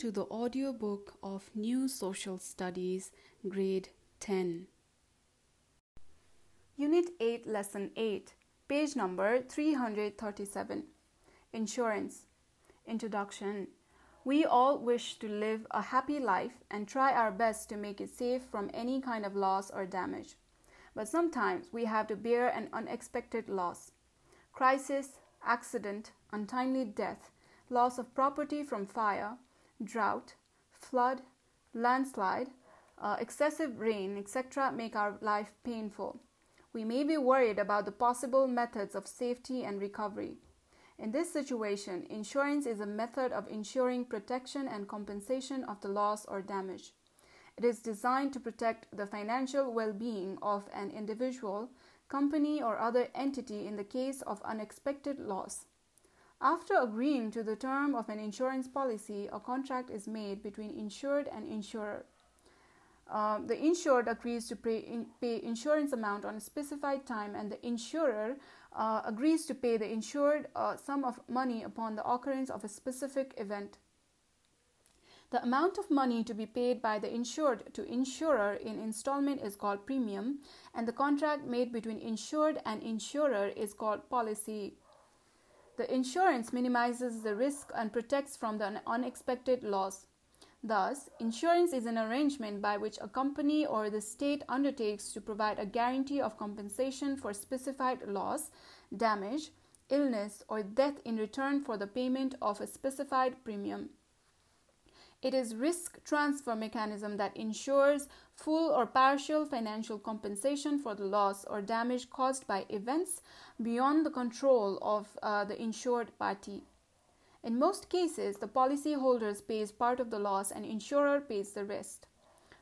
to the audiobook of New Social Studies, Grade 10. Unit 8, Lesson 8, page number 337. Insurance. Introduction. We all wish to live a happy life and try our best to make it safe from any kind of loss or damage. But sometimes we have to bear an unexpected loss. Crisis, accident, untimely death, loss of property from fire, drought, flood, landslide, uh, excessive rain, etc., make our life painful. We may be worried about the possible methods of safety and recovery. In this situation, insurance is a method of ensuring protection and compensation of the loss or damage. It is designed to protect the financial well being of an individual, company, or other entity in the case of unexpected loss. After agreeing to the term of an insurance policy, a contract is made between insured and insurer. Uh, the insured agrees to pay, in, pay, insurance amount on a specified time, and the insurer uh, agrees to pay the insured uh, sum of money upon the occurrence of a specific event. The amount of money to be paid by the insured to insurer in installment is called premium, and the contract made between insured and insurer is called policy. The insurance minimizes the risk and protects from the unexpected loss. Thus, insurance is an arrangement by which a company or the state undertakes to provide a guarantee of compensation for specified loss, damage, illness, or death in return for the payment of a specified premium. It is risk transfer mechanism that ensures full or partial financial compensation for the loss or damage caused by events beyond the control of uh, the insured party. In most cases, the policyholder pays part of the loss and insurer pays the rest.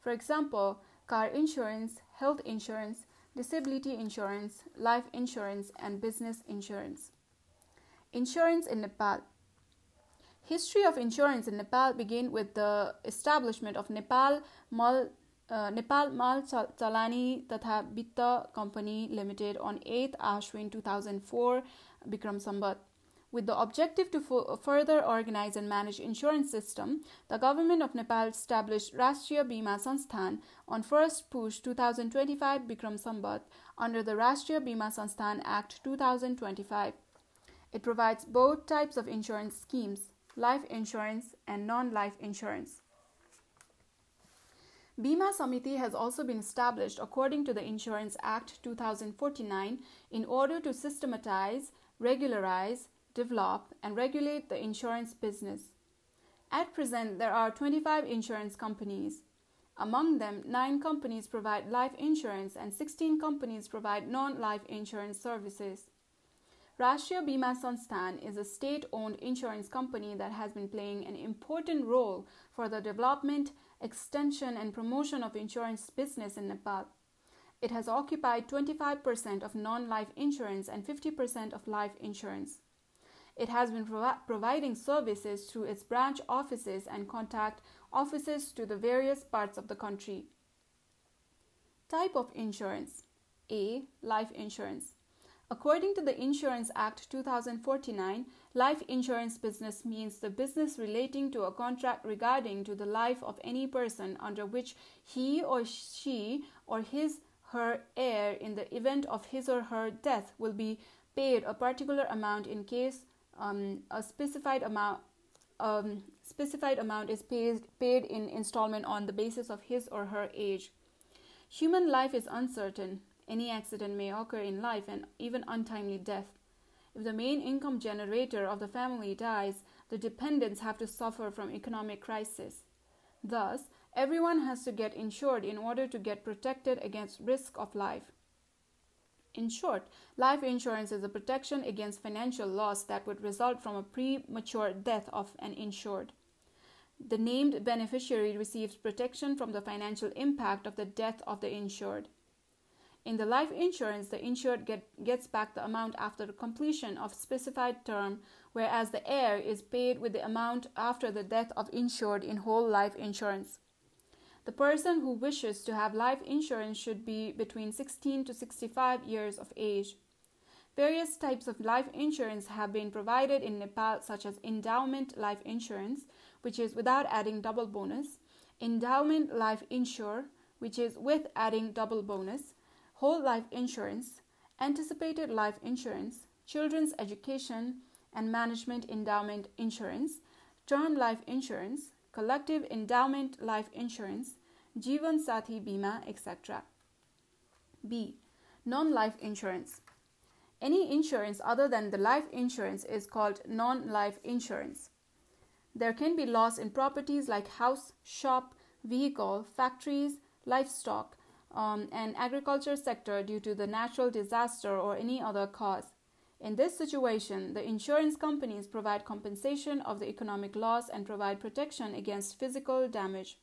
For example, car insurance, health insurance, disability insurance, life insurance, and business insurance. Insurance in Nepal. History of insurance in Nepal began with the establishment of Nepal Mal uh, Nepal Mal Chalani Tatha Vitta Company Limited on 8th Ashwin 2004 Bikram Sambat. With the objective to further organize and manage insurance system, the government of Nepal established Rashtriya Bima Sansthan on 1st Push 2025 Bikram Sambat under the Rashtriya Bima Sansthan Act 2025. It provides both types of insurance schemes life insurance, and non life insurance. Bima Samiti has also been established according to the Insurance Act 2049 in order to systematize, regularize, develop, and regulate the insurance business. At present, there are 25 insurance companies. Among them, 9 companies provide life insurance and 16 companies provide non life insurance services. Rashtriya Bima Sansthan is a state owned insurance company that has been playing an important role for the development, extension, and promotion of insurance business in Nepal. It has occupied 25% of non life insurance and 50% of life insurance. It has been providing services through its branch offices and contact offices to the various parts of the country. Type of insurance A. Life insurance. According to the Insurance Act 2049, life insurance business means the business relating to a contract regarding to the life of any person under which he or she or his her heir in the event of his or her death will be paid a particular amount in case um, a specified amount um, specified amount is paid, paid in installment on the basis of his or her age. Human life is uncertain, any accident may occur in life and even untimely death. If the main income generator of the family dies, the dependents have to suffer from economic crisis. Thus, everyone has to get insured in order to get protected against risk of life. In short, life insurance is a protection against financial loss that would result from a premature death of an insured. The named beneficiary receives protection from the financial impact of the death of the insured. In the life insurance, the insured get, gets back the amount after the completion of specified term, whereas the heir is paid with the amount after the death of insured in whole life insurance. The person who wishes to have life insurance should be between 16 to 65 years of age. Various types of life insurance have been provided in Nepal, such as endowment life insurance, which is without adding double bonus, endowment life insure, which is with adding double bonus, whole life insurance, anticipated life insurance, children's education and management endowment insurance, term life insurance, collective endowment life insurance, Jivan Sathi Bima, etc. B. Non life insurance. Any insurance other than the life insurance is called non life insurance. There can be loss in properties like house, shop, vehicle, factories, livestock, um, and agriculture sector due to the natural disaster or any other cause. In this situation, the insurance companies provide compensation of the economic loss and provide protection against physical damage.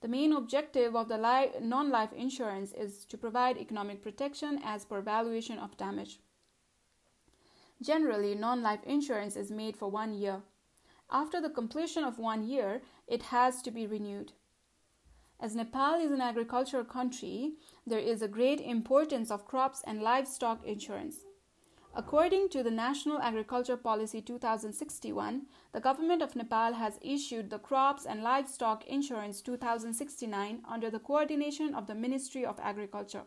The main objective of the non life insurance is to provide economic protection as per valuation of damage. Generally, non life insurance is made for one year. After the completion of one year, it has to be renewed. As Nepal is an agricultural country, there is a great importance of crops and livestock insurance. According to the National Agriculture Policy 2061, the government of Nepal has issued the Crops and Livestock Insurance 2069 under the coordination of the Ministry of Agriculture.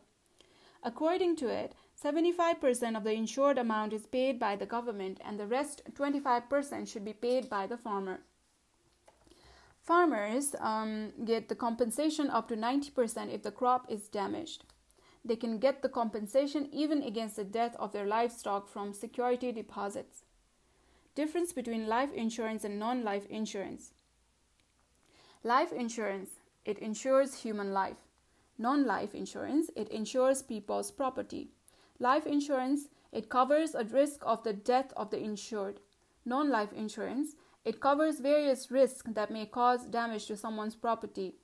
According to it, 75% of the insured amount is paid by the government and the rest 25% should be paid by the farmer. Farmers um, get the compensation up to 90% if the crop is damaged. They can get the compensation even against the death of their livestock from security deposits. Difference between life insurance and non life insurance. Life insurance, it insures human life. Non life insurance, it insures people's property. Life insurance, it covers a risk of the death of the insured. Non life insurance, it covers various risks that may cause damage to someone's property.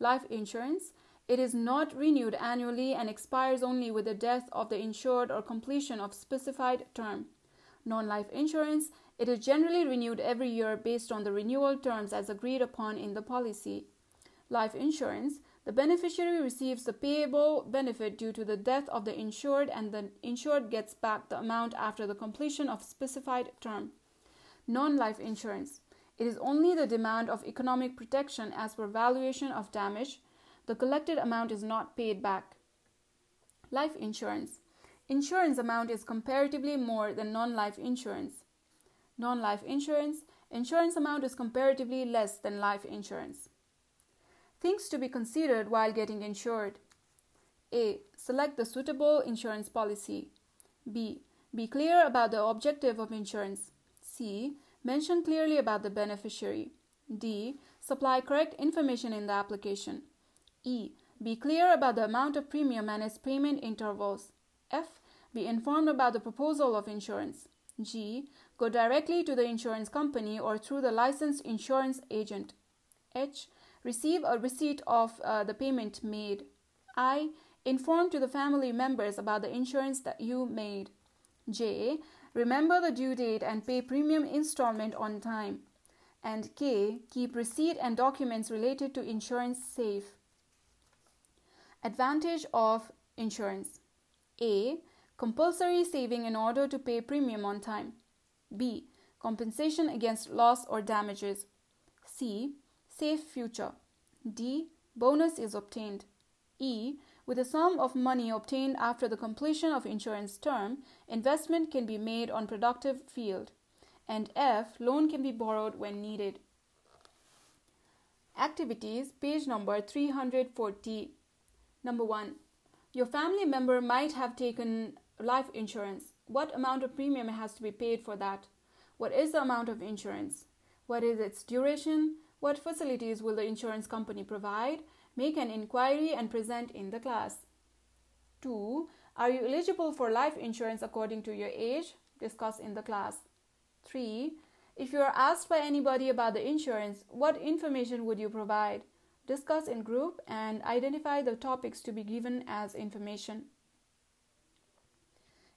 Life insurance, it is not renewed annually and expires only with the death of the insured or completion of specified term. Non-life insurance, it is generally renewed every year based on the renewal terms as agreed upon in the policy. Life insurance, the beneficiary receives the payable benefit due to the death of the insured and the insured gets back the amount after the completion of specified term. Non-life insurance, it is only the demand of economic protection as per valuation of damage the collected amount is not paid back. Life insurance. Insurance amount is comparatively more than non life insurance. Non life insurance. Insurance amount is comparatively less than life insurance. Things to be considered while getting insured. A. Select the suitable insurance policy. B. Be clear about the objective of insurance. C. Mention clearly about the beneficiary. D. Supply correct information in the application. E. Be clear about the amount of premium and its payment intervals. F. Be informed about the proposal of insurance. G. Go directly to the insurance company or through the licensed insurance agent. H. Receive a receipt of uh, the payment made. I. Inform to the family members about the insurance that you made. J. Remember the due date and pay premium installment on time. And K. Keep receipt and documents related to insurance safe. Advantage of insurance A. Compulsory saving in order to pay premium on time. B. Compensation against loss or damages. C. Safe future. D. Bonus is obtained. E. With a sum of money obtained after the completion of insurance term, investment can be made on productive field. And F. Loan can be borrowed when needed. Activities, page number 340. Number one, your family member might have taken life insurance. What amount of premium has to be paid for that? What is the amount of insurance? What is its duration? What facilities will the insurance company provide? Make an inquiry and present in the class. 2. Are you eligible for life insurance according to your age? Discuss in the class. 3. If you are asked by anybody about the insurance, what information would you provide? discuss in group, and identify the topics to be given as information.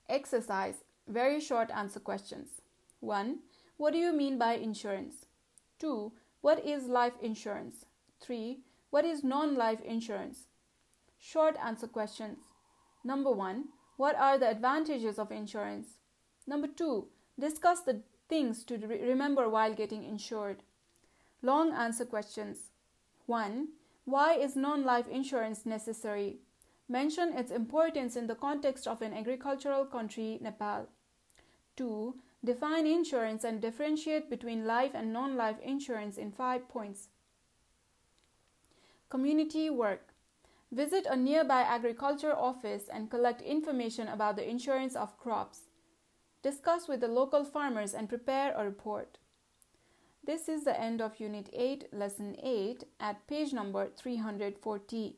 Exercise Very short answer questions. 1. What do you mean by insurance? 2. What is life insurance? 3. What is non life insurance? Short answer questions. Number 1. What are the advantages of insurance? Number two, discuss the things to re- remember while getting insured. Long answer questions. 1. Why is non life insurance necessary? Mention its importance in the context of an agricultural country, Nepal. 2. Define insurance and differentiate between life and non life insurance in 5 points. Community work. Visit a nearby agriculture office and collect information about the insurance of crops. Discuss with the local farmers and prepare a report. This is the end of Unit 8, Lesson 8 at page number 340.